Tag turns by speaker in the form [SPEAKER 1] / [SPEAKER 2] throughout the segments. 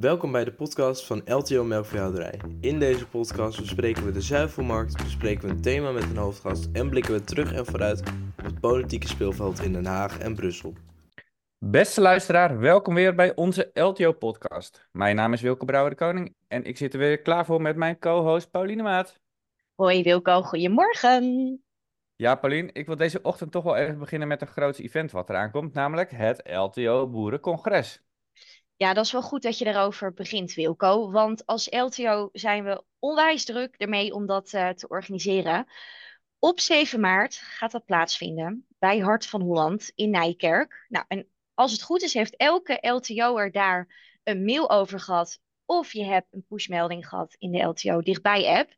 [SPEAKER 1] Welkom bij de podcast van LTO Melkveehouderij. In deze podcast bespreken we de zuivelmarkt, bespreken we een thema met een hoofdgast en blikken we terug en vooruit op het politieke speelveld in Den Haag en Brussel.
[SPEAKER 2] Beste luisteraar, welkom weer bij onze LTO-podcast. Mijn naam is Wilke Brouwer de Koning en ik zit er weer klaar voor met mijn co-host Pauline Maat.
[SPEAKER 3] Hoi Wilco, goedemorgen.
[SPEAKER 2] Ja, Pauline, ik wil deze ochtend toch wel even beginnen met een groot event wat eraan komt, namelijk het LTO Boerencongres.
[SPEAKER 3] Ja, dat is wel goed dat je erover begint, Wilco. Want als LTO zijn we onwijs druk ermee om dat uh, te organiseren. Op 7 maart gaat dat plaatsvinden bij Hart van Holland in Nijkerk. Nou, en als het goed is, heeft elke LTO'er daar een mail over gehad. Of je hebt een pushmelding gehad in de LTO dichtbij app.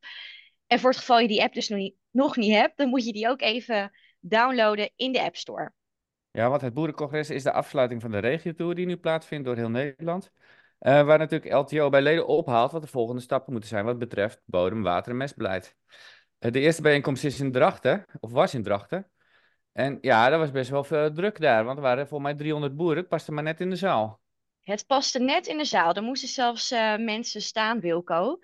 [SPEAKER 3] En voor het geval je die app dus nog niet, nog niet hebt, dan moet je die ook even downloaden in de App Store.
[SPEAKER 2] Ja, want het Boerencongres is de afsluiting van de regiotour die nu plaatsvindt door heel Nederland. Uh, waar natuurlijk LTO bij leden ophaalt wat de volgende stappen moeten zijn wat betreft bodem, water en mestbeleid. Uh, de eerste bijeenkomst is in Drachten, of was in Drachten. En ja, dat was best wel veel druk daar, want er waren volgens mij 300 boeren. Het paste maar net in de zaal.
[SPEAKER 3] Het paste net in de zaal. Er moesten zelfs uh, mensen staan, Wilco.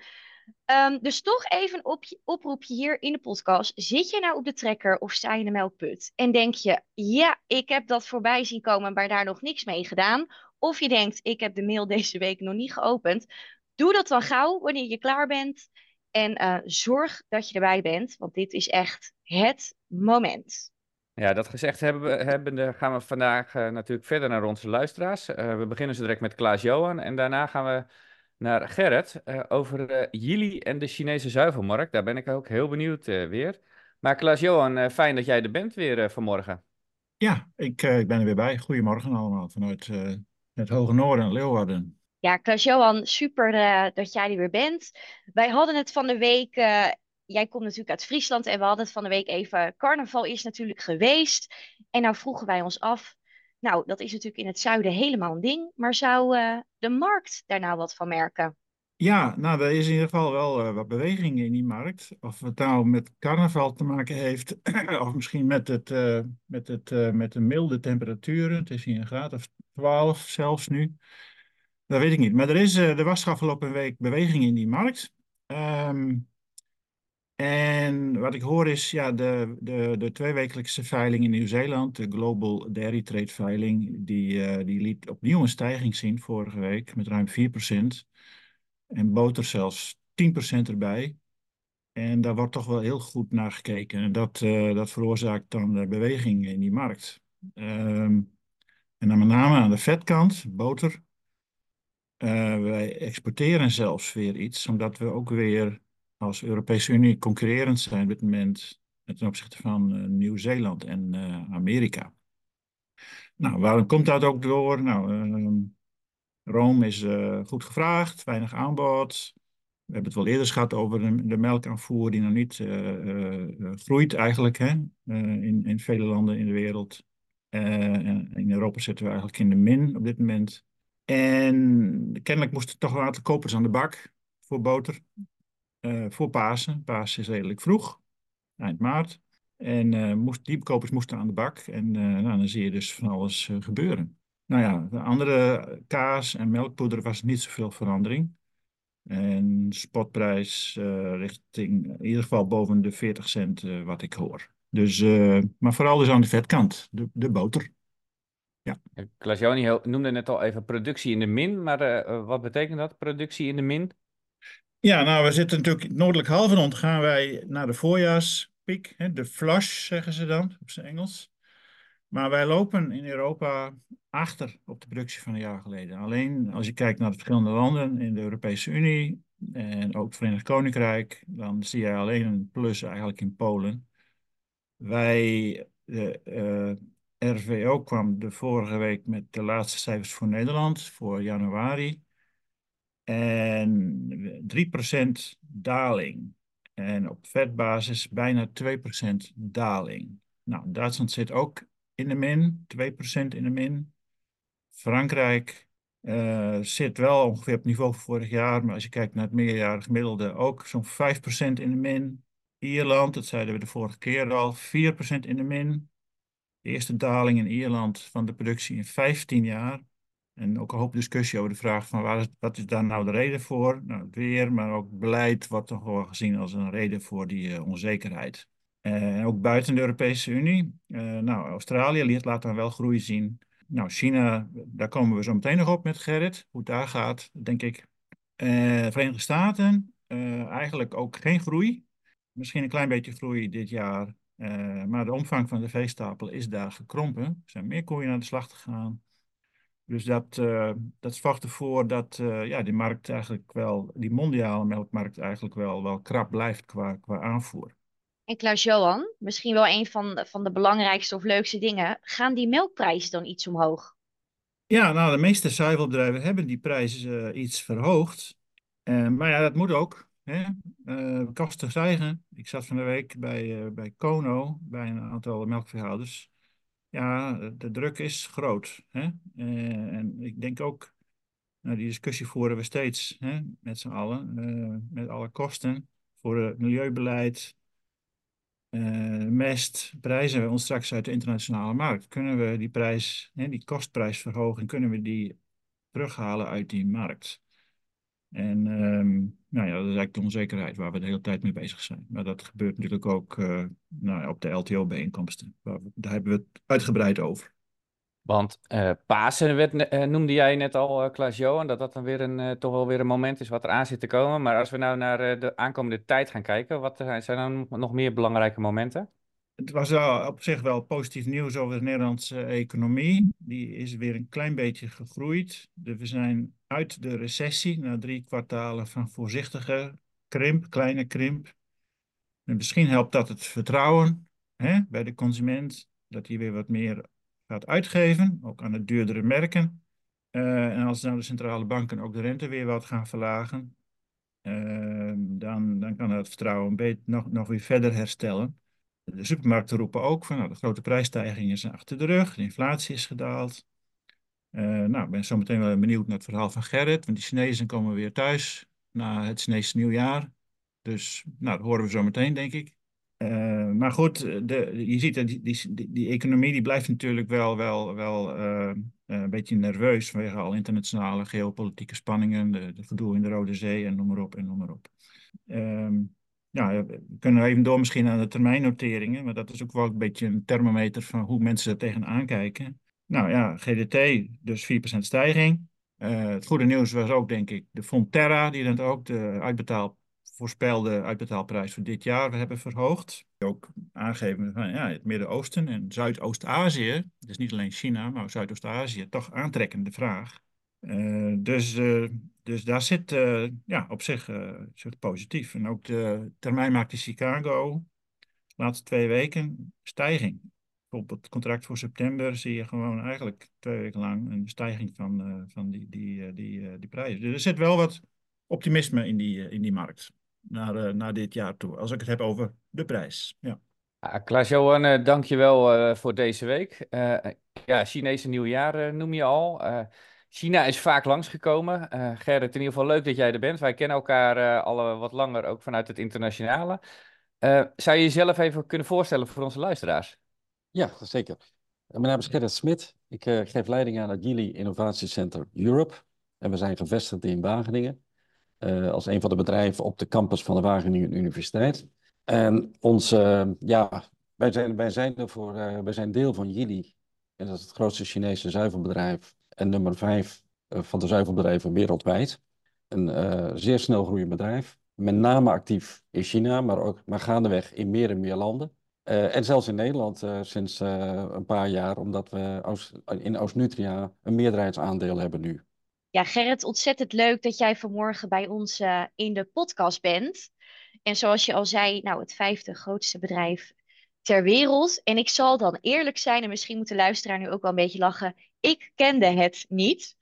[SPEAKER 3] Um, dus toch even op, oproepje hier in de podcast. Zit je nou op de trekker of sta je in de melkput? En denk je, ja, ik heb dat voorbij zien komen, maar daar nog niks mee gedaan. Of je denkt, ik heb de mail deze week nog niet geopend. Doe dat dan gauw wanneer je klaar bent. En uh, zorg dat je erbij bent, want dit is echt het moment.
[SPEAKER 2] Ja, dat gezegd hebben, hebben gaan we vandaag uh, natuurlijk verder naar onze luisteraars. Uh, we beginnen zo direct met Klaas-Johan en daarna gaan we naar Gerrit uh, over uh, Yili en de Chinese zuivelmarkt. Daar ben ik ook heel benieuwd uh, weer. Maar Klaas-Johan, fijn dat jij er bent weer vanmorgen.
[SPEAKER 4] Ja, ik, ik ben er weer bij. Goedemorgen allemaal vanuit het Hoge Noorden, Leeuwarden.
[SPEAKER 3] Ja, Klaas-Johan, super dat jij er weer bent. Wij hadden het van de week jij komt natuurlijk uit Friesland en we hadden het van de week even. Carnaval is natuurlijk geweest. En nou vroegen wij ons af. Nou, dat is natuurlijk in het zuiden helemaal een ding. Maar zou uh, de markt daar nou wat van merken?
[SPEAKER 4] Ja, nou, er is in ieder geval wel uh, wat beweging in die markt. Of het nou met carnaval te maken heeft, of misschien met, het, uh, met, het, met de milde temperaturen. Het is hier een graad of 12 zelfs nu. Dat weet ik niet. Maar er, is, er was afgelopen week beweging in die markt. Um, en wat ik hoor is ja, de, de, de tweewekelijkse veiling in Nieuw-Zeeland, de Global Dairy Trade veiling, die, uh, die liet opnieuw een stijging zien vorige week met ruim 4%. En boter zelfs 10% erbij. En daar wordt toch wel heel goed naar gekeken. En dat, uh, dat veroorzaakt dan de beweging in die markt. Um, en dan met name aan de vetkant, boter. Uh, wij exporteren zelfs weer iets, omdat we ook weer als Europese Unie concurrerend zijn op dit moment ten opzichte van uh, Nieuw-Zeeland en uh, Amerika. Nou, waarom komt dat ook door? Nou, uh, Rome is uh, goed gevraagd, weinig aanbod. We hebben het wel eerder gehad over de, de melkaanvoer die nog niet groeit eigenlijk hè? in, in vele landen in de wereld. in Europa zitten we eigenlijk in de min op dit moment. En kennelijk moesten toch een aantal kopers aan de bak voor boter uh, voor Pasen. Pasen is redelijk vroeg, eind maart. En moest, die kopers moesten aan de bak. En uh, nou, dan zie je dus van alles gebeuren. Nou ja, de andere kaas en melkpoeder was niet zoveel verandering. En spotprijs richting in ieder geval boven de 40 cent wat ik hoor. Dus, maar vooral dus aan de vetkant, de, de boter.
[SPEAKER 2] Ja. Klaas-Joni noemde net al even productie in de min, maar wat betekent dat, productie in de min?
[SPEAKER 4] Ja, nou, we zitten natuurlijk noordelijk halve gaan wij naar de voorjaarspiek. Hè, de flush zeggen ze dan op zijn Engels. Maar wij lopen in Europa achter op de productie van een jaar geleden. Alleen als je kijkt naar de verschillende landen in de Europese Unie en ook het Verenigd Koninkrijk, dan zie je alleen een plus eigenlijk in Polen. Wij, de uh, RVO kwam de vorige week met de laatste cijfers voor Nederland voor januari. En 3% daling. En op vetbasis bijna 2% daling. Nou, Duitsland zit ook in de min, 2% in de min. Frankrijk uh, zit wel ongeveer op niveau van vorig jaar, maar als je kijkt naar het meerjarig gemiddelde, ook zo'n 5% in de min. Ierland, dat zeiden we de vorige keer al, 4% in de min. De eerste daling in Ierland van de productie in 15 jaar. En ook een hoop discussie over de vraag van waar is, wat is daar nou de reden voor? Nou, weer, maar ook beleid wordt toch wel gezien als een reden voor die uh, onzekerheid. En ook buiten de Europese Unie. Uh, nou, Australië laat dan wel groei zien. Nou, China, daar komen we zo meteen nog op met Gerrit. Hoe het daar gaat, denk ik. Uh, Verenigde Staten, eigenlijk ook geen groei. Misschien een klein beetje groei dit jaar. maar de omvang van de veestapel is daar gekrompen. Er zijn meer koeien aan de slag gegaan. Dus dat, uh, dat zorgt ervoor dat uh, ja, die markt eigenlijk wel, die mondiale melkmarkt eigenlijk wel, wel krap blijft qua, qua aanvoer.
[SPEAKER 3] En Klaus-Johan, misschien wel een van, van de belangrijkste of leukste dingen, gaan die melkprijzen dan iets omhoog?
[SPEAKER 4] Ja, nou, de meeste zuivelbedrijven hebben die prijzen uh, iets verhoogd. maar ja, dat moet ook. Hè? kosten stijgen. Ik zat van de week bij, bij Kono, bij een aantal melkveehouders ja, de druk is groot. Hè? Uh, en ik denk ook, nou, die discussie voeren we steeds hè, met z'n allen, uh, met alle kosten voor het milieubeleid, uh, mest, prijzen we ons straks uit de internationale markt. Kunnen we die prijs, hè, die kostprijsverhoging, kunnen we die terughalen uit die markt? En um, nou ja, dat is eigenlijk de onzekerheid waar we de hele tijd mee bezig zijn. Maar dat gebeurt natuurlijk ook uh, nou ja, op de LTO-bijeenkomsten. Daar hebben we het uitgebreid over.
[SPEAKER 2] Want uh, Pasen werd, uh, noemde jij net al, uh, Klaas-Johan, dat dat dan weer een, toch wel weer een moment is wat er aan zit te komen. Maar als we nou naar de aankomende tijd gaan kijken, wat zijn dan nog meer belangrijke momenten?
[SPEAKER 4] Het was wel op zich wel positief nieuws over de Nederlandse economie. Die is weer een klein beetje gegroeid. We zijn uit de recessie na drie kwartalen van voorzichtige krimp, kleine krimp. En misschien helpt dat het vertrouwen hè, bij de consument, dat hij weer wat meer gaat uitgeven, ook aan de duurdere merken. Uh, en als nou de centrale banken ook de rente weer wat gaan verlagen, uh, dan, dan kan het vertrouwen nog, nog weer verder herstellen. De supermarkten roepen ook van nou, de grote prijsstijgingen zijn achter de rug, de inflatie is gedaald. Uh, nou, ik ben zo meteen wel benieuwd naar het verhaal van Gerrit, want die Chinezen komen weer thuis na het Chinese nieuwjaar. Dus nou, dat horen we zo meteen, denk ik. Uh, maar goed, de, je ziet dat die, die, economie die blijft natuurlijk wel, wel, wel uh, een beetje nerveus vanwege al internationale geopolitieke spanningen, de, de gedoe in de Rode Zee en noem maar op en noem maar op. Um, ja, we kunnen even door misschien aan de termijnnoteringen, maar dat is ook wel een beetje een thermometer van hoe mensen er tegenaan kijken. Nou ja, GDT, dus 4% stijging. Uh, het goede nieuws was ook, denk ik, de Fonterra, die dan ook de uitbetaal, voorspelde uitbetaalprijs voor dit jaar hebben verhoogd. Ook aangeven van ja, het Midden-Oosten en Zuidoost-Azië, dus niet alleen China, maar Zuidoost-Azië, toch aantrekkende vraag. Uh, dus, uh, dus daar zit uh, ja, op zich zit positief. En ook de termijn maakt in Chicago, de laatste twee weken, stijging. Op het contract voor september zie je gewoon eigenlijk twee weken lang een stijging van, van die, die, die, die prijzen. Dus er zit wel wat optimisme in die, in die markt naar, naar dit jaar toe. Als ik het heb over de prijs. Ja.
[SPEAKER 2] Ah, Klaas-Johan, uh, dank je wel uh, voor deze week. Uh, ja, Chinese nieuwjaar noem je al. China is vaak langsgekomen. Uh, Gerrit, in ieder geval leuk dat jij er bent. Wij kennen elkaar uh, al wat langer, ook vanuit het internationale. Zou je jezelf even kunnen voorstellen voor onze luisteraars?
[SPEAKER 5] Ja, zeker. Mijn naam is Gerrit Smit. Ik geef leiding aan het Gili Innovatiecenter Europe. En we zijn gevestigd in Wageningen. als een van de bedrijven op de campus van de Wageningen Universiteit. En onze, ja, wij zijn, wij zijn, ervoor, wij zijn deel van Gili. En dat is het grootste Chinese zuivelbedrijf en nummer vijf uh, van de zuivelbedrijven wereldwijd. Een uh, zeer snel groeiend bedrijf. Met name actief in China, maar ook maar gaandeweg in meer en meer landen. Uh, en zelfs in Nederland sinds een paar jaar, omdat we in Oost-Nutria een meerderheidsaandeel hebben nu.
[SPEAKER 3] Ja, Gerrit, ontzettend leuk dat jij vanmorgen bij ons in de podcast bent. En zoals je al zei, nou, het vijfde grootste bedrijf ter wereld. En ik zal dan eerlijk zijn, en misschien moet de luisteraar nu ook wel een beetje lachen. Ik kende het niet.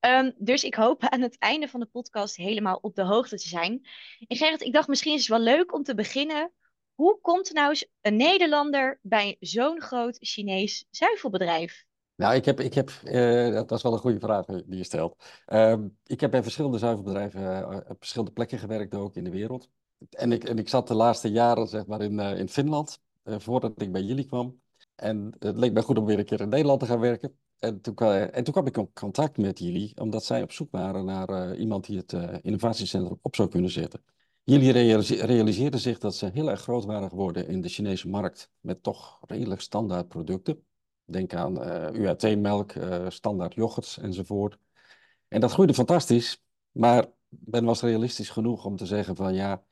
[SPEAKER 3] Um, dus ik hoop aan het einde van de podcast helemaal op de hoogte te zijn. En ik dacht misschien is het wel leuk om te beginnen. Hoe komt nou eens een Nederlander bij zo'n groot Chinees zuivelbedrijf?
[SPEAKER 5] Nou, ik heb, ik heb uh, dat is wel een goede vraag die je stelt. Uh, ik heb bij verschillende zuivelbedrijven uh, op verschillende plekken gewerkt ook in de wereld. En ik, en ik zat de laatste jaren zeg maar in, in Finland, voordat ik bij jullie kwam. En het leek mij goed om weer een keer in Nederland te gaan werken. En toen, en toen kwam ik in contact met jullie, omdat zij op zoek waren naar eh, iemand die het uh, innovatiecentrum op zou kunnen zetten. Jullie realise realiseerden zich dat ze heel erg groot waren geworden in de Chinese markt, met toch redelijk standaard producten. Denk aan uh, UAT-melk, standaard yoghurts enzovoort. En dat groeide fantastisch, maar Ben was realistisch genoeg om te zeggen van ja,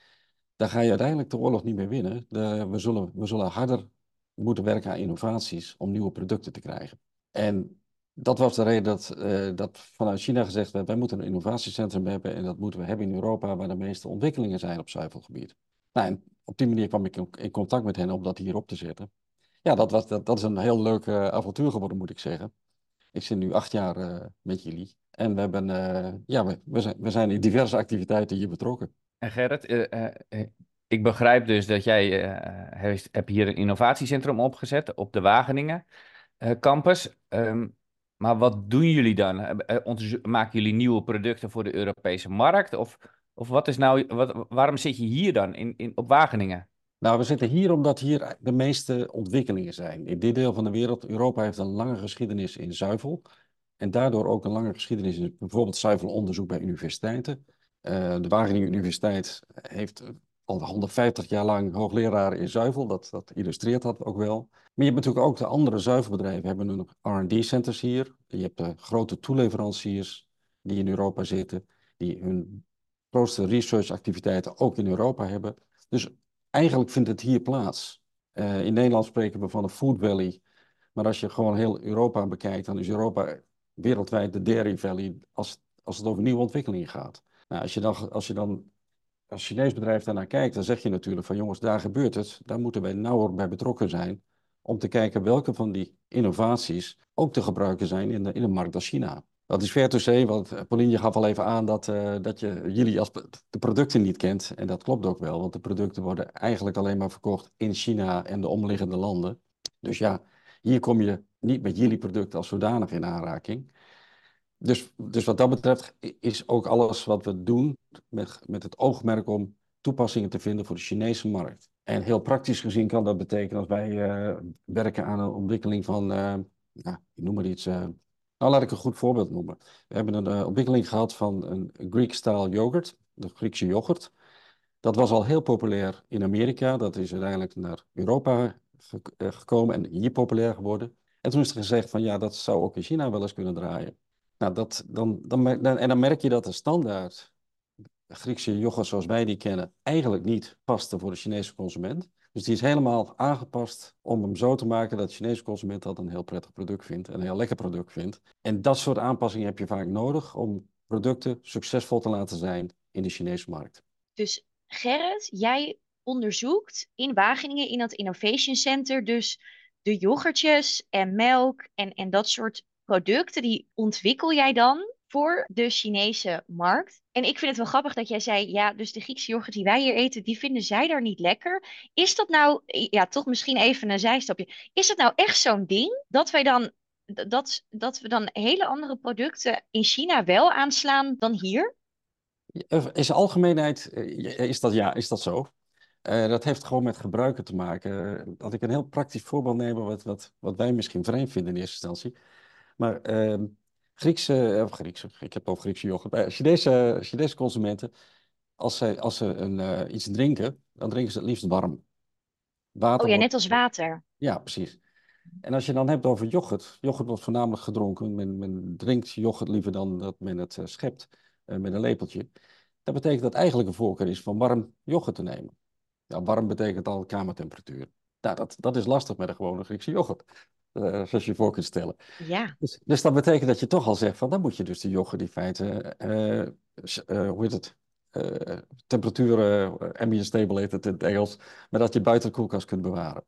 [SPEAKER 5] daar ga je uiteindelijk de oorlog niet meer winnen. We, zullen, we zullen harder moeten werken aan innovaties om nieuwe producten te krijgen. En dat was de reden dat, uh, dat vanuit China gezegd werd, wij moeten een innovatiecentrum hebben en dat moeten we hebben in Europa waar de meeste ontwikkelingen zijn op zuivelgebied. Nou, en op die manier kwam ik in contact met hen om dat hier op te zetten. Ja, dat, was, dat, dat is een heel leuk uh, avontuur geworden, moet ik zeggen. Ik zit nu acht jaar uh, met jullie en we, hebben, ja, we, zijn, we zijn in diverse activiteiten hier betrokken.
[SPEAKER 2] En Gerrit, ik begrijp dus dat jij hebt hier een innovatiecentrum opgezet op de Wageningen campus. Um, maar wat doen jullie dan? Maken jullie nieuwe producten voor de Europese markt? Of, of wat is nou, wat, waarom zit je hier dan in, in, op Wageningen?
[SPEAKER 5] Nou, we zitten hier omdat hier de meeste ontwikkelingen zijn. In dit deel van de wereld, Europa heeft een lange geschiedenis in zuivel. En daardoor ook een lange geschiedenis in bijvoorbeeld zuivelonderzoek bij universiteiten. Uh, de Wageningen Universiteit heeft al 150 jaar lang hoogleraar in zuivel. Dat, dat illustreert dat ook wel. Maar je hebt natuurlijk ook de andere zuivelbedrijven. We hebben nu nog R&D-centers hier. Je hebt de grote toeleveranciers die in Europa zitten. Die hun grootste researchactiviteiten ook in Europa hebben. Dus eigenlijk vindt het hier plaats. Uh, in Nederland spreken we van een food valley. Maar als je gewoon heel Europa bekijkt, dan is Europa wereldwijd de dairy valley als, als het over nieuwe ontwikkelingen gaat. Nou, als je dan, als je dan als Chinees bedrijf daarnaar kijkt, dan zeg je natuurlijk van jongens, daar gebeurt het. Daar moeten wij nauwer bij betrokken zijn om te kijken welke van die innovaties ook te gebruiken zijn in de, in de markt als China. Dat is fair to say, want eh, Pauline, gaf al even aan dat, uh, dat je jullie als de producten niet kent. En dat klopt ook wel, want de producten worden eigenlijk alleen maar verkocht in China en de omliggende landen. Dus ja, hier kom je niet met jullie producten als zodanig in aanraking. Dus, dus wat dat betreft is ook alles wat we doen met, met het oogmerk om toepassingen te vinden voor de Chinese markt. En heel praktisch gezien kan dat betekenen als wij uh, werken aan een ontwikkeling van, uh, ik noem maar iets, uh, nou laat ik een goed voorbeeld noemen. We hebben een ontwikkeling gehad van een Greek-style yoghurt, de Griekse yoghurt. Dat was al heel populair in Amerika, dat is uiteindelijk naar Europa gekomen en hier populair geworden. En toen is er gezegd van ja, dat zou ook in China wel eens kunnen draaien. Nou, dat, dan, dan, en dan merk je dat de standaard Griekse yoghurt zoals wij die kennen eigenlijk niet paste voor de Chinese consument. Dus die is helemaal aangepast om hem zo te maken dat de Chinese consument dat een heel prettig product vindt, een heel lekker product vindt. En dat soort aanpassingen heb je vaak nodig om producten succesvol te laten zijn in de Chinese markt.
[SPEAKER 3] Dus Gerrit, jij onderzoekt in Wageningen in dat Innovation Center dus de yoghurtjes en melk en, en dat soort producten, die ontwikkel jij dan voor de Chinese markt. En ik vind het wel grappig dat jij zei, ja, dus de Griekse yoghurt die wij hier eten, die vinden zij daar niet lekker. Is dat nou, ja, toch misschien even een zijstapje. Is het nou echt zo'n ding dat wij dan, dat, dat we dan hele andere producten in China wel aanslaan dan hier?
[SPEAKER 5] In zijn algemeenheid eh, is dat ja, is dat zo. Uh, dat heeft gewoon met gebruiken te maken. Dat ik een heel praktisch voorbeeld neem, wat, wat, wat wij misschien vreemd vinden in eerste instantie. Maar uh, Griekse, of Griekse, ik heb over Griekse yoghurt, uh, Chinese, Chinese consumenten, als, zij, als ze een, uh, iets drinken, dan drinken ze het liefst warm.
[SPEAKER 3] Water oh ja, net als water.
[SPEAKER 5] Ja, precies. En als je dan hebt over yoghurt, yoghurt wordt voornamelijk gedronken, men, men drinkt yoghurt liever dan dat men het uh, schept met een lepeltje. Dat betekent dat eigenlijk een voorkeur is van warm yoghurt te nemen. Ja, warm betekent al kamertemperatuur. Nou, dat, dat is lastig met een gewone Griekse yoghurt. Uh, zoals je voor kunt stellen.
[SPEAKER 3] Ja.
[SPEAKER 5] Dus, dus, dat betekent dat je toch al zegt van dan moet je dus de yoghurt in feite, uh, uh, hoe heet het, temperatuur, ambient stable heet het in het Engels, maar dat je buiten de koelkast kunt bewaren.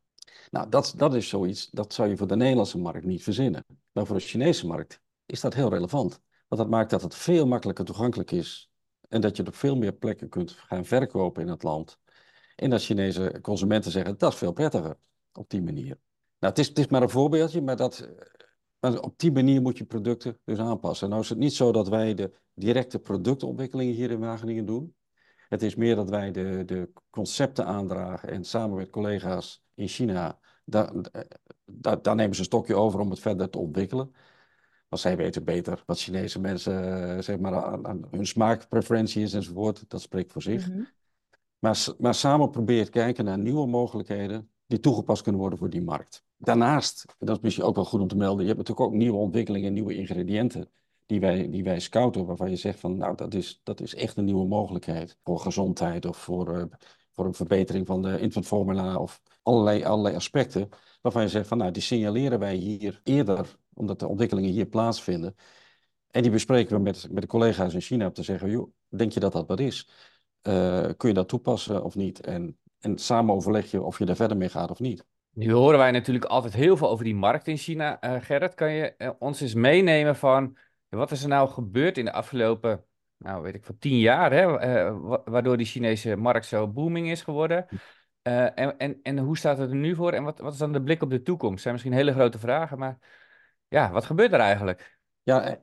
[SPEAKER 5] Nou, dat, dat is zoiets, dat zou je voor de Nederlandse markt niet verzinnen. Maar voor de Chinese markt is dat heel relevant. Want dat maakt dat het veel makkelijker toegankelijk is en dat je op veel meer plekken kunt gaan verkopen in het land. En dat Chinese consumenten zeggen, dat is veel prettiger op die manier. Nou, het is, het is maar een voorbeeldje, maar, dat, maar op die manier moet je producten dus aanpassen. Nou is het niet zo dat wij de directe productontwikkelingen hier in Wageningen doen. Het is meer dat wij de, de concepten aandragen en samen met collega's in China, daar, daar, daar nemen ze een stokje over om het verder te ontwikkelen. Want zij weten beter wat Chinese mensen, eh, zeg maar, aan, aan hun smaakpreferentie is enzovoort. Dat spreekt voor zich.
[SPEAKER 3] Mhm.
[SPEAKER 5] Maar, maar samen probeert kijken naar nieuwe mogelijkheden die toegepast kunnen worden voor die markt. Daarnaast, dat is misschien ook wel goed om te melden, je hebt natuurlijk ook nieuwe ontwikkelingen, nieuwe ingrediënten die wij, die wij scouten, waarvan je zegt van, nou, dat is, dat is echt een nieuwe mogelijkheid voor gezondheid of voor, eh, voor een verbetering van de infant formula of allerlei, allerlei aspecten, waarvan je zegt van, nou, die signaleren wij hier eerder, omdat de ontwikkelingen hier plaatsvinden. En die bespreken we met, met de collega's in China om te zeggen, joh, denk je dat dat wat is? Eh, kun je dat toepassen of niet? En, en samen overleg je of je daar verder mee gaat of niet.
[SPEAKER 2] Nu horen wij natuurlijk altijd heel veel over die markt in China. Eh, Gerrit, kan je eh, ons eens meenemen van wat is er nou gebeurd in de afgelopen, nou weet ik van tien jaar, hè, eh, wa- waardoor die Chinese markt zo booming is geworden? En, en, en hoe staat het er nu voor? En wat, wat is dan de blik op de toekomst? zijn misschien hele grote vragen, maar ja, wat gebeurt er eigenlijk?
[SPEAKER 5] Ja,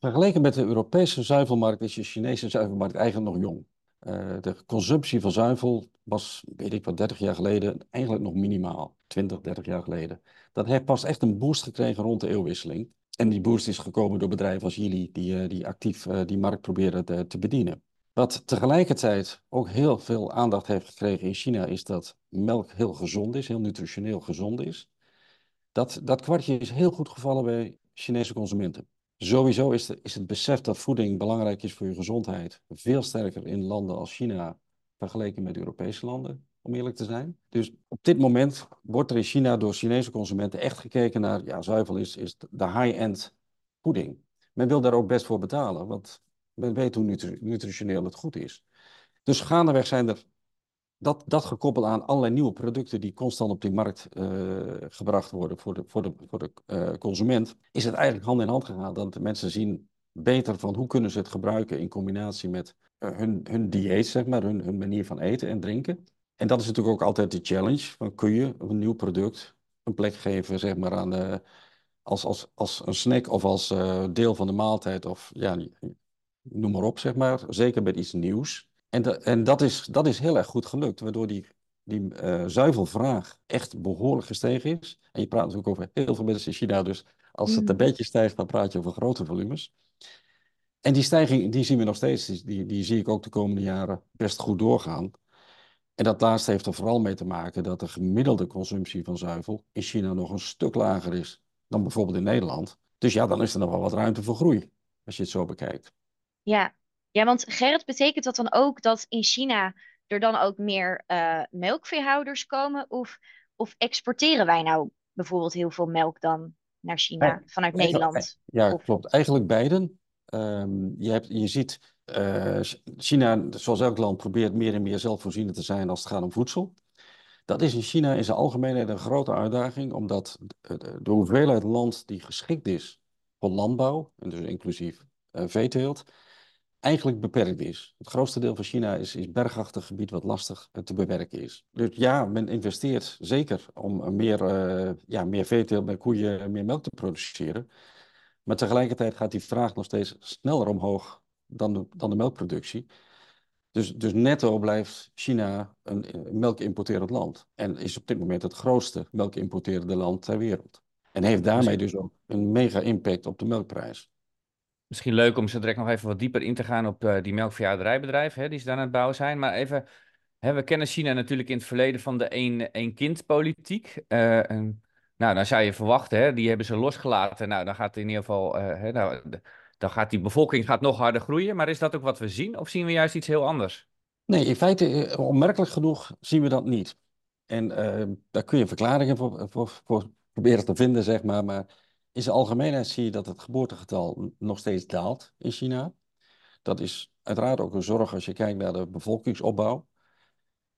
[SPEAKER 5] vergeleken met de Europese zuivelmarkt is de Chinese zuivelmarkt eigenlijk nog jong. Eh, de consumptie van zuivel was, weet ik wat, 30 jaar geleden eigenlijk nog minimaal. 20, 30 jaar geleden. Dat heeft pas echt een boost gekregen rond de eeuwwisseling. En die boost is gekomen door bedrijven als jullie, die, eh, die actief eh, die markt proberen te, te bedienen. Wat tegelijkertijd ook heel veel aandacht heeft gekregen in China, is dat melk heel gezond is, heel nutritioneel gezond is. Dat, dat kwartje is heel goed gevallen bij Chinese consumenten. Sowieso is, is het besef dat voeding belangrijk is voor je gezondheid veel sterker in landen als China vergeleken met Europese landen, om eerlijk te zijn. Dus op dit moment wordt er in China door Chinese consumenten echt gekeken naar, ja, zuivel is, is de high-end voeding. Men wil daar ook best voor betalen, want men weet hoe nutri- nutritioneel het goed is. Dus gaandeweg zijn er dat, dat gekoppeld aan allerlei nieuwe producten die constant op die markt eh, gebracht worden voor de, voor de, voor de eh, consument, is het eigenlijk hand in hand gegaan dat de mensen zien beter van hoe kunnen ze het gebruiken in combinatie met eh, hun, hun dieet, zeg maar, hun, hun manier van eten en drinken. En dat is natuurlijk ook altijd de challenge, van kun je een nieuw product een plek geven, zeg maar, aan als, als, als een snack of als deel van de maaltijd of ja, noem maar op, zeg maar. Zeker met iets nieuws. En, en dat, is, dat is heel erg goed gelukt, waardoor die, die eh, zuivelvraag echt behoorlijk gestegen is. En je praat natuurlijk over heel veel mensen in China, dus als het een
[SPEAKER 3] Mm.
[SPEAKER 5] beetje stijgt, dan praat je over grote volumes. En die stijging, die zien we nog steeds, die, die, die zie ik ook de komende jaren best goed doorgaan. En dat laatste heeft er vooral mee te maken dat de gemiddelde consumptie van zuivel in China nog een stuk lager is dan bijvoorbeeld in Nederland. Dus ja, dan is er nog wel wat ruimte voor groei, als je het zo bekijkt.
[SPEAKER 3] Ja. Ja, want Gerrit, betekent dat dan ook dat in China er dan ook meer eh, melkveehouders komen? Of, of exporteren wij nou bijvoorbeeld heel veel melk dan naar China vanuit Nederland?
[SPEAKER 5] Ja,
[SPEAKER 3] Of-
[SPEAKER 5] klopt. Eigenlijk beiden. Ehm, je hebt, je ziet, eh, China, zoals elk land, probeert meer en meer zelfvoorzienend te zijn als het gaat om voedsel. Dat is in China in zijn algemeenheid een grote uitdaging, omdat de, de- hoeveelheid land die geschikt is voor landbouw, en dus inclusief eh, veeteelt, eigenlijk beperkt is. Het grootste deel van China is, is bergachtig gebied wat lastig eh, te bewerken is. Dus ja, men investeert zeker om eh, meer, eh, ja, meer veeteelt, meer koeien, meer melk te produceren. Maar tegelijkertijd gaat die vraag nog steeds sneller omhoog dan de, dan de melkproductie. Dus, dus netto blijft China een, een melkimporterend land. En is op dit moment het grootste melkimporterende land ter wereld. En heeft daarmee dus ook een mega impact op de melkprijs.
[SPEAKER 2] Misschien leuk om zo direct nog even wat dieper in te gaan op eh, die melkveehouderijbedrijven hè, die ze daar aan het bouwen zijn. Maar even, hè, we kennen China natuurlijk in het verleden van de één, één kind politiek. Eh, en, nou, dan zou je verwachten, hè, die hebben ze losgelaten. Nou, dan gaat in ieder geval, eh, hè, nou, dan gaat die bevolking gaat nog harder groeien. Maar is dat ook wat we zien? Of zien we juist iets heel anders?
[SPEAKER 5] Nee, in feite, onmerkelijk genoeg zien we dat niet. En daar kun je verklaringen voor, voor proberen te vinden, zeg maar. Maar in zijn algemeenheid zie je dat het geboortegetal nog steeds daalt in China. Dat is uiteraard ook een zorg als je kijkt naar de bevolkingsopbouw.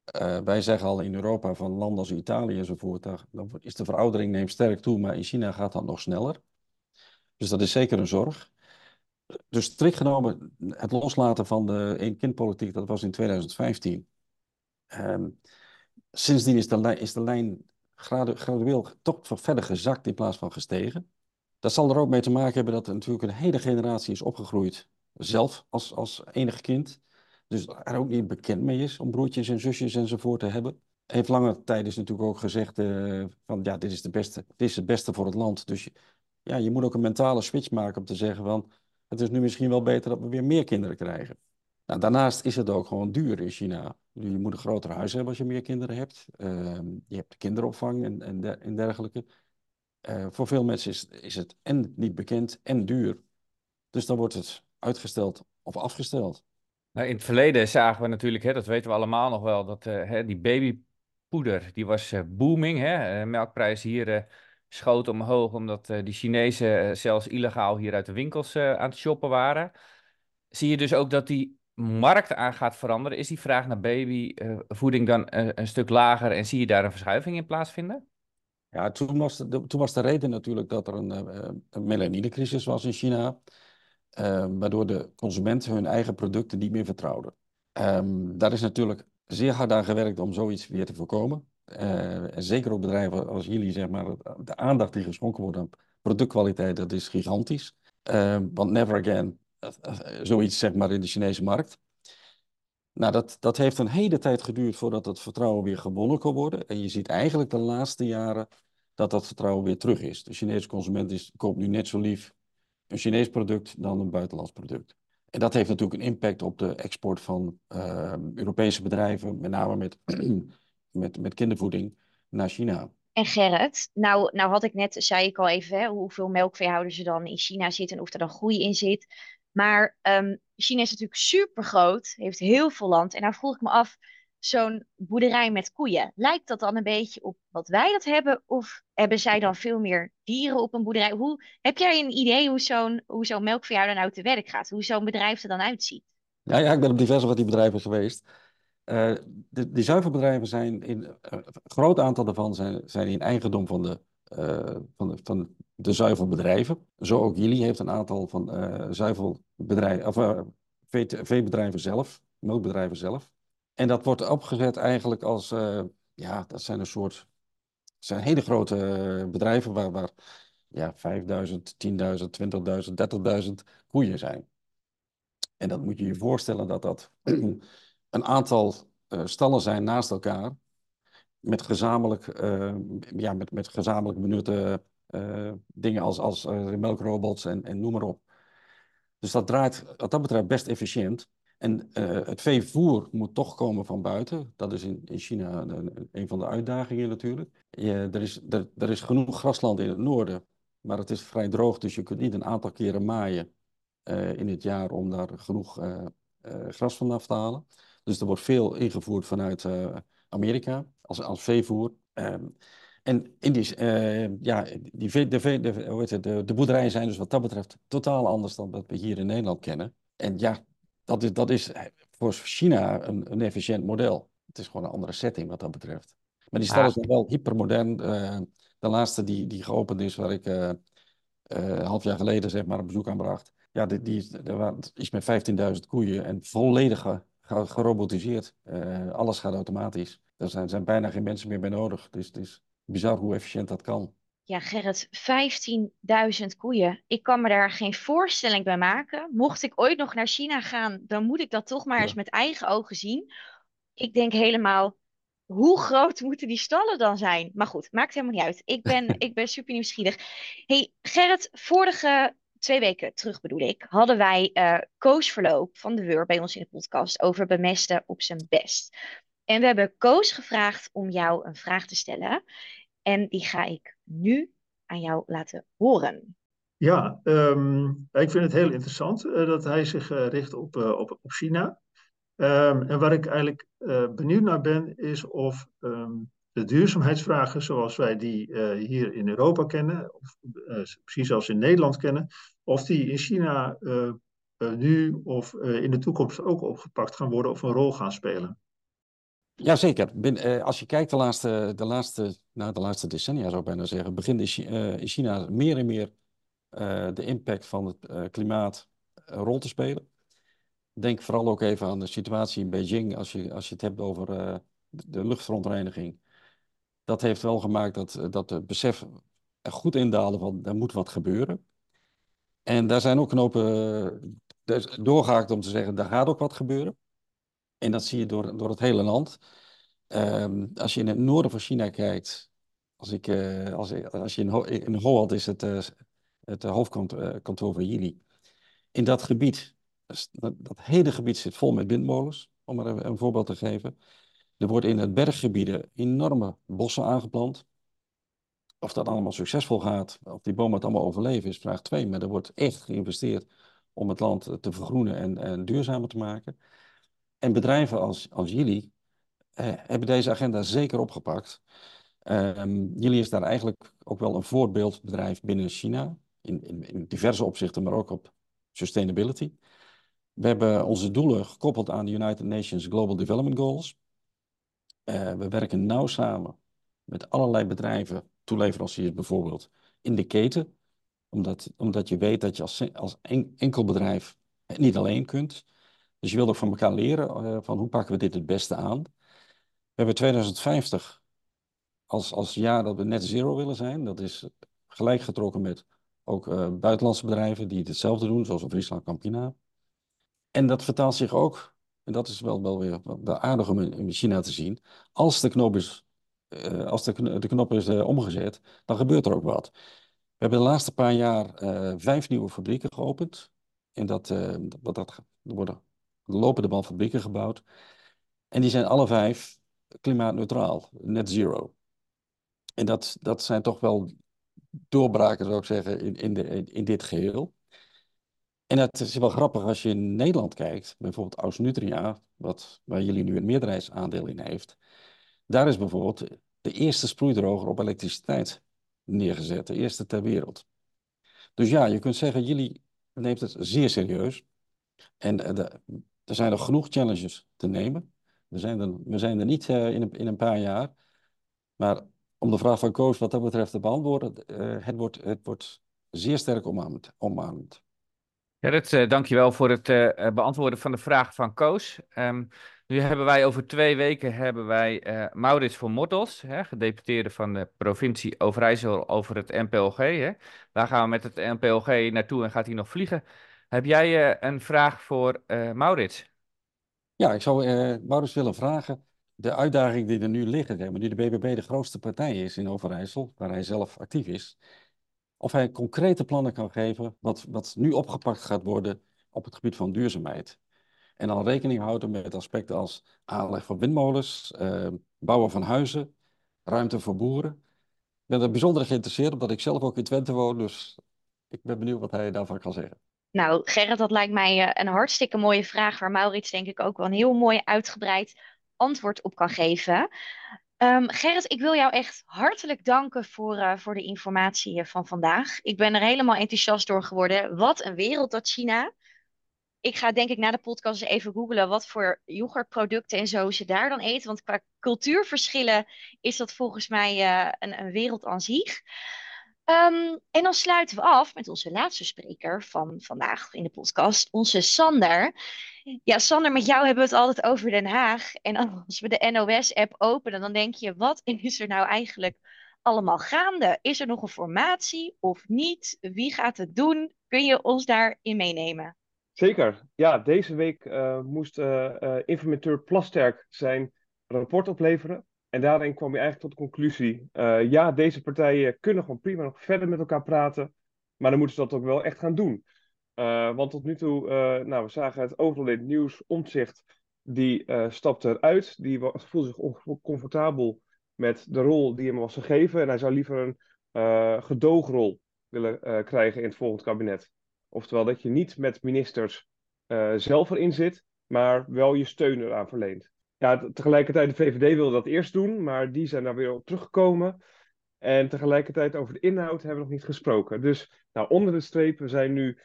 [SPEAKER 5] Eh, wij zeggen al in Europa van landen als Italië enzovoort, dan is de veroudering neemt sterk toe, maar in China gaat dat nog sneller. Dus dat is zeker een zorg. Dus strikt genomen, het loslaten van de één-kindpolitiek, dat was in 2015. Ehm, sindsdien is de, is de lijn gradu- gradueel toch verder gezakt in plaats van gestegen. Dat zal er ook mee te maken hebben dat er natuurlijk een hele generatie is opgegroeid, zelf als, als enig kind. Dus er ook niet bekend mee is om broertjes en zusjes enzovoort te hebben. Heeft lange tijd is natuurlijk ook gezegd eh, van ja, dit is, de beste, dit is het beste voor het land. Dus ja, je moet ook een mentale switch maken om te zeggen van, het is nu misschien wel beter dat we weer meer kinderen krijgen. Nou, daarnaast is het ook gewoon duur in China. Je moet een groter huis hebben als je meer kinderen hebt. Ehm, je hebt kinderopvang en, en dergelijke. Uh, voor veel mensen is, is het en niet bekend en duur. Dus dan wordt het uitgesteld of afgesteld.
[SPEAKER 2] Nou, in het verleden zagen we natuurlijk, hè, dat weten we allemaal nog wel, dat uh, hè, die babypoeder, die was uh, booming. Hè? melkprijs hier schoot omhoog omdat die Chinezen zelfs illegaal hier uit de winkels aan het shoppen waren. Zie je dus ook dat die markt aan gaat veranderen? Is die vraag naar babyvoeding dan een stuk lager en zie je daar een verschuiving in plaatsvinden?
[SPEAKER 5] Ja, toen was de, toen was de reden natuurlijk dat er een, uh, een melaninecrisis was in China, uh, waardoor de consumenten hun eigen producten niet meer vertrouwden. Um, daar is natuurlijk zeer hard aan gewerkt om zoiets weer te voorkomen. Uh, en zeker op bedrijven als jullie, zeg maar, de aandacht die geschonken wordt aan productkwaliteit, dat is gigantisch. Ehm, want never again, zoiets zeg maar in de Chinese markt. Nou, dat, dat heeft een hele tijd geduurd voordat het vertrouwen weer gewonnen kon worden. En je ziet eigenlijk de laatste jaren dat dat vertrouwen weer terug is. De Chinese consument is, koopt nu net zo lief een Chinees product dan een buitenlands product. En dat heeft natuurlijk een impact op de export van uh, Europese bedrijven, met name met, met, met kindervoeding, naar China.
[SPEAKER 3] En Gerrit, nou, nou had ik net, zei ik al even, hè, hoeveel melkveehouders er dan in China zitten en of er dan groei in zit. Maar um, China is natuurlijk super groot, heeft heel veel land. En nou vroeg ik me af, zo'n boerderij met koeien, lijkt dat dan een beetje op wat wij dat hebben? Of hebben zij dan veel meer dieren op een boerderij? Hoe, heb jij een idee hoe zo'n zo'n melkveehouder nou te werk gaat? Hoe zo'n bedrijf er dan uitziet?
[SPEAKER 5] Ja, ja, ik ben op diverse van die bedrijven geweest. Uh, de, die zuivelbedrijven zijn in uh, een groot aantal daarvan zijn, zijn in eigendom van de, uh, van de, van de zuivelbedrijven. Zo ook jullie heeft een aantal van zuivelbedrijven, of veebedrijven zelf, melkbedrijven zelf. En dat wordt opgezet eigenlijk als, ja, dat zijn een soort, zijn hele grote eh, bedrijven waar, waar ja, 5000, 10.000, 20.000, 30.000 koeien zijn. En dat moet je je voorstellen dat dat een aantal stallen zijn naast elkaar, met gezamenlijk, uh, ja, met, met gezamenlijk benutte dingen als, als melkrobots en, en noem maar op. Dus dat draait wat dat betreft best efficiënt. En het veevoer moet toch komen van buiten. Dat is in, in China een, van de uitdagingen natuurlijk. Je, er, is, er, is genoeg grasland in het noorden, maar het is vrij droog, dus je kunt niet een aantal keren maaien in het jaar om daar genoeg uh, gras vanaf te halen. Dus er wordt veel ingevoerd vanuit Amerika als, als veevoer. Um, en in die, ja, die, de, de, de, hoe heet het, de, de boerderijen zijn dus wat dat betreft totaal anders dan wat we hier in Nederland kennen. En ja, dat is, dat is voor China een, een efficiënt model. Het is gewoon een andere setting wat dat betreft. Maar die stallen ah. zijn wel hypermodern. Uh, de laatste die, die geopend is, waar ik uh, een half jaar geleden zeg maar, een bezoek aan bracht. Ja, die, die is met 15.000 koeien en volledig gerobotiseerd. alles gaat automatisch. Er zijn, zijn bijna geen mensen meer bij nodig. Dus het is bizar hoe efficiënt dat kan.
[SPEAKER 3] Ja, Gerrit, 15.000 koeien. Ik kan me daar geen voorstelling bij maken. Mocht ik ooit nog naar China gaan, dan moet ik dat toch maar eens met eigen ogen zien. Ik denk helemaal, hoe groot moeten die stallen dan zijn? Maar goed, maakt helemaal niet uit. Ik ben, ik ben super nieuwsgierig. Hey, Gerrit, vorige twee weken terug bedoel ik, hadden wij uh, Koos Verloop van de Weur bij ons in de podcast over bemesten op zijn best. En we hebben Koos gevraagd om jou een vraag te stellen. En die ga ik nu aan jou laten horen.
[SPEAKER 6] Ja, um, ik vind het heel interessant uh, dat hij zich uh, richt op, op, op China. Um, en waar ik eigenlijk benieuwd naar ben, is of um, de duurzaamheidsvragen zoals wij die hier in Europa kennen, of precies zoals in Nederland kennen, of die in China nu of in de toekomst ook opgepakt gaan worden of een rol gaan spelen.
[SPEAKER 5] Jazeker. Uh, als je kijkt de laatste, de, laatste, nou, de laatste decennia, zou ik bijna zeggen, begint in China, uh, in China meer en meer uh, de impact van het klimaat een rol te spelen. Denk vooral ook even aan de situatie in Beijing, als je, als je het hebt over de luchtverontreiniging. Dat heeft wel gemaakt dat, dat het besef goed indaalde van er moet wat gebeuren. En daar zijn ook knopen doorgehaakt om te zeggen, daar gaat ook wat gebeuren. En dat zie je door, door het hele land. Um, als je in het noorden van China kijkt, als, ik, uh, als, als je in, Ho in Holland is het uh, het hoofdkantoor van Yili. In dat gebied, dus dat, dat hele gebied zit vol met windmolens, om maar een voorbeeld te geven. Er worden in het berggebieden enorme bossen aangeplant. Of dat allemaal succesvol gaat, of die bomen het allemaal overleven, is vraag 2. Maar er wordt echt geïnvesteerd om het land te vergroenen en, en duurzamer te maken. En bedrijven als, als jullie eh, hebben deze agenda zeker opgepakt. Um, jullie is daar eigenlijk ook wel een voorbeeldbedrijf binnen China, in, in, in diverse opzichten, maar ook op sustainability. We hebben onze doelen gekoppeld aan de United Nations Global Development Goals. Uh, we werken nauw samen met allerlei bedrijven, toeleveranciers bijvoorbeeld, in de keten. Omdat, omdat je weet dat je als, als enkel bedrijf het niet alleen kunt. Dus je wilt ook van elkaar leren uh, van hoe pakken we dit het beste aan. We hebben 2050 als, als jaar dat we net zero willen zijn. Dat is gelijk getrokken met ook uh, buitenlandse bedrijven die hetzelfde doen, zoals Friesland Campina. En dat vertaalt zich ook, en dat is wel, wel weer wel aardig om in China te zien, als de knop is, uh, als de, de knop is uh, omgezet, dan gebeurt er ook wat. We hebben de laatste paar jaar vijf nieuwe fabrieken geopend. En dat, wat dat, er worden lopende band fabrieken gebouwd. En die zijn alle vijf klimaatneutraal, net zero. En dat, dat zijn toch wel doorbraken, zou ik zeggen, in, in, de, in dit geheel. En het is wel grappig als je in Nederland kijkt, bijvoorbeeld Aus Nutria, wat, waar jullie nu een meerderheidsaandeel in heeft. Daar is bijvoorbeeld de eerste sproeidroger op elektriciteit neergezet, de eerste ter wereld. Dus ja, je kunt zeggen, jullie neemt het zeer serieus. En eh, er zijn nog genoeg challenges te nemen. We zijn er, we zijn er niet uh, in, een, in een paar jaar. Maar om de vraag van Koos wat dat betreft te beantwoorden, uh, het, wordt, het wordt zeer sterk omarmd. omarmd.
[SPEAKER 2] Gerrit, uh, dankjewel voor het uh, beantwoorden van de vraag van Koos. Um, nu hebben wij over twee weken hebben wij Maurits van Mortels, hè, gedeputeerde van de provincie Overijssel over het NPLG. Hè. Daar gaan we met het NPLG naartoe en gaat hij nog vliegen. Heb jij een vraag voor Maurits?
[SPEAKER 5] Ja, ik zou Maurits willen vragen de uitdaging die er nu maar nu de BBB de grootste partij is in Overijssel, waar hij zelf actief is, of hij concrete plannen kan geven wat, wat nu opgepakt gaat worden op het gebied van duurzaamheid. En dan rekening houden met aspecten als aanleg van windmolens, eh, bouwen van huizen, ruimte voor boeren. Ik ben er bijzonder geïnteresseerd omdat ik zelf ook in Twente woon, dus ik ben benieuwd wat hij daarvan kan zeggen.
[SPEAKER 3] Nou, Gerrit, dat lijkt mij eh, een hartstikke mooie vraag, waar Maurits denk ik ook wel een heel mooi uitgebreid antwoord op kan geven. Um, Gerrit, ik wil jou echt hartelijk danken voor, uh, voor de informatie van vandaag. Ik ben er helemaal enthousiast door geworden. Wat een wereld dat China. Ik ga denk ik na de podcast even googlen wat voor yoghurtproducten en zo ze daar dan eten. Want qua cultuurverschillen is dat volgens mij uh, een, een wereld aan zich. Um, en dan sluiten we af met onze laatste spreker van vandaag in de podcast, onze Sander. Ja, Sander, met jou hebben we het altijd over Den Haag. En als we de NOS-app openen, dan denk je, wat is er nou eigenlijk allemaal gaande? Is er nog een formatie of niet? Wie gaat het doen? Kun je ons daarin meenemen?
[SPEAKER 7] Zeker. Ja, deze week uh, moest uh, uh, informateur Plasterk zijn rapport opleveren. En daarin kwam je eigenlijk tot de conclusie: uh, ja, deze partijen kunnen gewoon prima nog verder met elkaar praten, maar dan moeten ze dat ook wel echt gaan doen. Uh, want tot nu toe, uh, nou, we zagen het overal in het nieuws, omzicht, die stapte eruit. Die voelde zich oncomfortabel met de rol die hem was gegeven. En hij zou liever een gedoogrol willen krijgen in het volgende kabinet. Oftewel dat je niet met ministers zelf erin zit, maar wel je steun eraan verleent ja, tegelijkertijd, de VVD wilde dat eerst doen, maar die zijn daar weer op teruggekomen. En tegelijkertijd over de inhoud hebben we nog niet gesproken. Dus nou, onder de streep, we zijn nu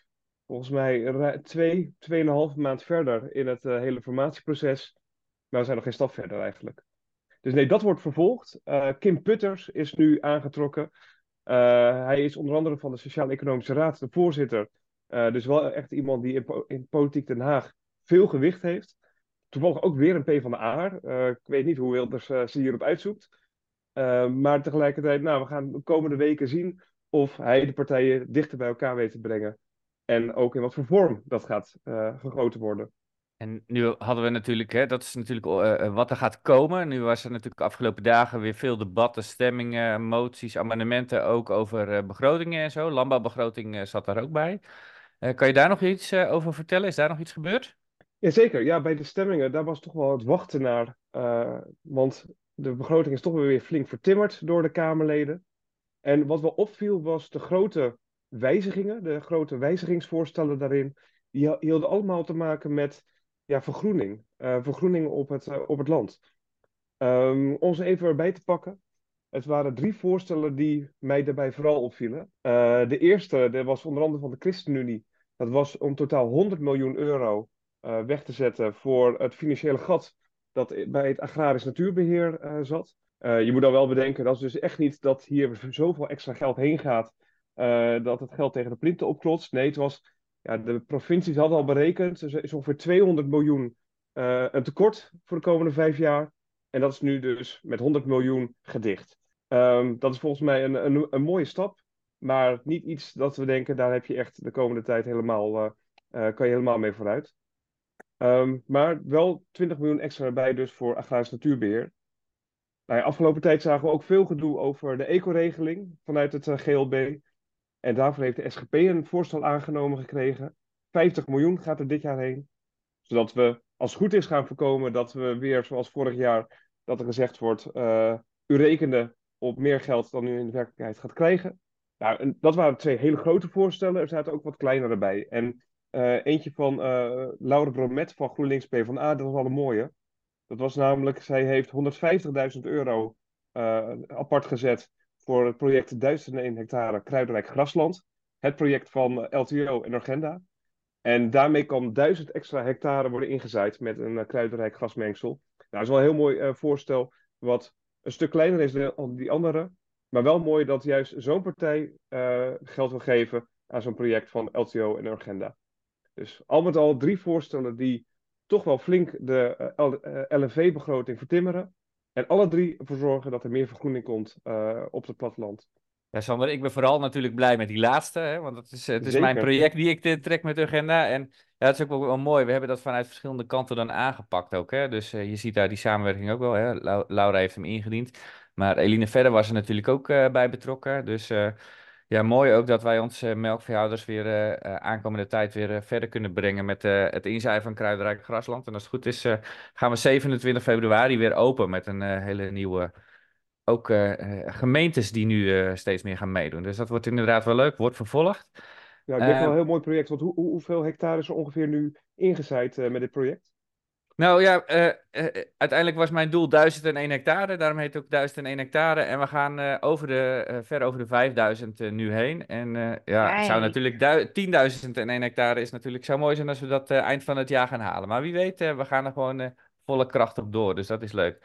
[SPEAKER 7] volgens mij twee, tweeënhalve maand verder in het uh, hele formatieproces. Maar we zijn nog geen stap verder eigenlijk. Dus nee, dat wordt vervolgd. Uh, Kim Putters is nu aangetrokken. Uh, hij is onder andere van de Sociaal-Economische Raad de voorzitter. dus wel echt iemand die in Politiek Den Haag veel gewicht heeft toevallig ook weer een P van de A. Uh, ik weet niet hoe Wilders uh, ze hierop uitzoekt. Uh, maar tegelijkertijd, nou, we gaan de komende weken zien of hij de partijen dichter bij elkaar weet te brengen. En ook in wat voor vorm dat gaat gegoten worden.
[SPEAKER 2] En nu hadden we natuurlijk, hè, dat is natuurlijk eh, eh, wat er gaat komen. Nu was er natuurlijk de afgelopen dagen weer veel debatten, stemmingen, moties, amendementen ook over eh, begrotingen en zo. Landbouwbegroting eh, zat daar ook bij. Eh, kan je daar nog iets eh, over vertellen? Is daar nog iets gebeurd?
[SPEAKER 7] Jazeker, ja, bij de stemmingen, daar was toch wel het wachten naar. eh, want de begroting is toch weer flink vertimmerd door de Kamerleden. En wat wel opviel was de grote wijzigingen, de grote wijzigingsvoorstellen daarin. Die hi- hielden allemaal te maken met ja, vergroening. eh, vergroening op het, eh, op het land. Ehm, om ze even erbij te pakken. Het waren drie voorstellen die mij daarbij vooral opvielen. De eerste, dat was onder andere van de ChristenUnie. Dat was om totaal 100 miljoen euro eh, weg te zetten voor het financiële gat dat bij het agrarisch natuurbeheer eh, zat. Eh, je moet dan wel bedenken, dat is dus echt niet dat hier zoveel extra geld heen gaat, dat het geld tegen de plinten opklotst. Nee, het was, ja, de provincies hadden al berekend, er is ongeveer 200 miljoen een tekort voor de komende vijf jaar. En dat is nu dus met 100 miljoen gedicht. Ehm, dat is volgens mij een, een, een mooie stap, maar niet iets dat we denken, daar heb je echt de komende tijd helemaal, kan je helemaal mee vooruit. Ehm, maar wel 20 miljoen extra erbij dus voor agrarisch natuurbeheer. Nou afgelopen tijd zagen we ook veel gedoe over de ecoregeling vanuit het eh, GLB. En daarvoor heeft de SGP een voorstel aangenomen gekregen. 50 miljoen gaat er dit jaar heen. Zodat we, als het goed is, gaan voorkomen dat we weer, zoals vorig jaar, dat er gezegd wordt, eh, u rekende op meer geld dan u in de werkelijkheid gaat krijgen. Nou, dat waren twee hele grote voorstellen. Er zaten ook wat kleinere bij. En eh, eentje van Laura Bromet van GroenLinks PvdA, dat was wel een mooie. Dat was namelijk, zij heeft 150.000 euro eh, apart gezet voor het project 1001 hectare kruidenrijk grasland. Het project van LTO en Urgenda. En daarmee kan 1000 extra hectare worden ingezaaid met een uh, kruidenrijk grasmengsel. Nou, dat is wel een heel mooi uh, voorstel, wat een stuk kleiner is dan die andere. Maar wel mooi dat juist zo'n partij uh, geld wil geven aan zo'n project van LTO en Urgenda. Dus al met al drie voorstellen die toch wel flink de uh, LNV-begroting vertimmeren. En alle drie ervoor zorgen dat er meer vergroening komt uh, op het platteland.
[SPEAKER 2] Ja, Sander, ik ben vooral natuurlijk blij met die laatste, hè, want het is, het is mijn project die ik trek met de agenda. En ja, het is ook wel, wel mooi, we hebben dat vanuit verschillende kanten dan aangepakt ook. Hè? Dus uh, je ziet daar die samenwerking ook wel. Hè? Laura heeft hem ingediend. Maar Eline Verder was er natuurlijk ook uh, bij betrokken. Dus ja, mooi ook dat wij onze melkveehouders weer uh, aankomende tijd weer verder kunnen brengen met het inzaaien van Kruidenrijk Grasland. En als het goed is, gaan we 27 februari weer open met een hele nieuwe ook gemeentes die nu steeds meer gaan meedoen. Dus dat wordt inderdaad wel leuk, wordt vervolgd.
[SPEAKER 7] Ja, ik denk wel een heel mooi project. Want hoe, hoe, hoeveel hectare is er ongeveer nu ingezaaid met dit project?
[SPEAKER 2] Nou ja, uiteindelijk was mijn doel 1001 hectare. Daarom heet het ook 1001 hectare. En we gaan over de, ver over de 5000 nu heen. En ja, het zou natuurlijk 10.001 hectare is natuurlijk zo mooi zijn als we dat eind van het jaar gaan halen. Maar wie weet, we gaan er gewoon volle kracht op door. Dus dat is leuk.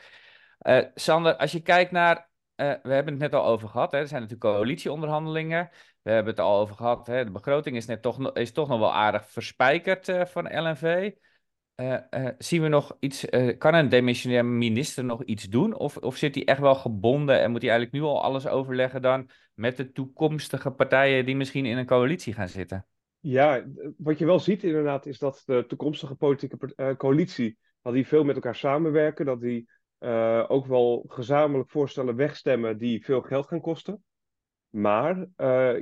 [SPEAKER 2] Sander, als je kijkt naar, uh, we hebben het net al over gehad, hè, er zijn natuurlijk coalitieonderhandelingen. We hebben het al over gehad, hè, de begroting is, net toch, is toch nog wel aardig verspijkerd uh, van LNV. Zien we nog iets, kan een demissionair minister nog iets doen? Of, of zit hij echt wel gebonden en moet hij eigenlijk nu al alles overleggen dan met de toekomstige partijen die misschien in een coalitie gaan zitten?
[SPEAKER 7] Ja, wat je wel ziet inderdaad is dat de toekomstige politieke coalitie, dat die veel met elkaar samenwerken, dat die ook wel gezamenlijk voorstellen wegstemmen die veel geld gaan kosten. Maar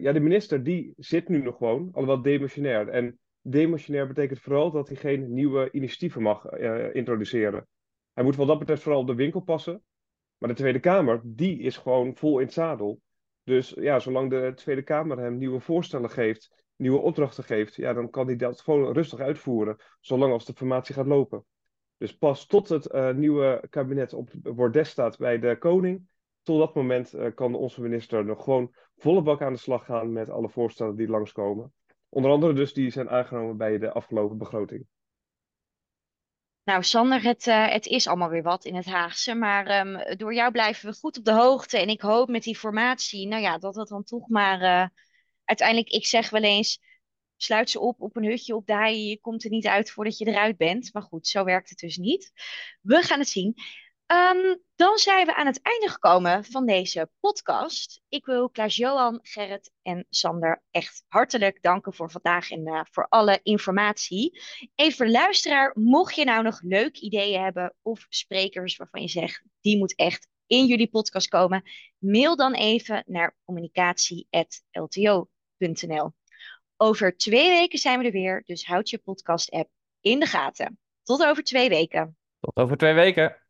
[SPEAKER 7] ja, de minister die zit nu nog gewoon, alhoewel demissionair. En demissionair betekent vooral dat hij geen nieuwe initiatieven mag uh, introduceren. Hij moet wat dat betreft vooral op de winkel passen. Maar de Tweede Kamer, die is gewoon vol in het zadel. Dus ja, zolang de Tweede Kamer hem nieuwe voorstellen geeft, nieuwe opdrachten geeft, ja, dan kan hij dat gewoon rustig uitvoeren, zolang als de formatie gaat lopen. Dus pas tot het uh, nieuwe kabinet op bordes staat bij de koning, tot dat moment uh, kan onze minister nog gewoon volle bak aan de slag gaan met alle voorstellen die langskomen. Onder andere dus die zijn aangenomen bij de afgelopen begroting.
[SPEAKER 3] Nou, Sander, het, uh, het is allemaal weer wat in het Haagse, maar um, door jou blijven we goed op de hoogte. En ik hoop met die formatie, nou ja, dat dat dan toch maar uiteindelijk, ik zeg wel eens, sluit ze op op een hutje op hei. Je komt er niet uit voordat je eruit bent. Maar goed, zo werkt het dus niet. We gaan het zien. Ehm, dan zijn we aan het einde gekomen van deze podcast. Ik wil Klaas-Johan, Gerrit en Sander echt hartelijk danken voor vandaag en eh, voor alle informatie. Even luisteraar, mocht je nou nog leuke ideeën hebben of sprekers waarvan je zegt, die moet echt in jullie podcast komen, mail dan even naar communicatie.lto.nl. Over twee weken zijn we er weer, dus houd je podcast-app in de gaten. Tot over twee weken.
[SPEAKER 2] Tot over twee weken.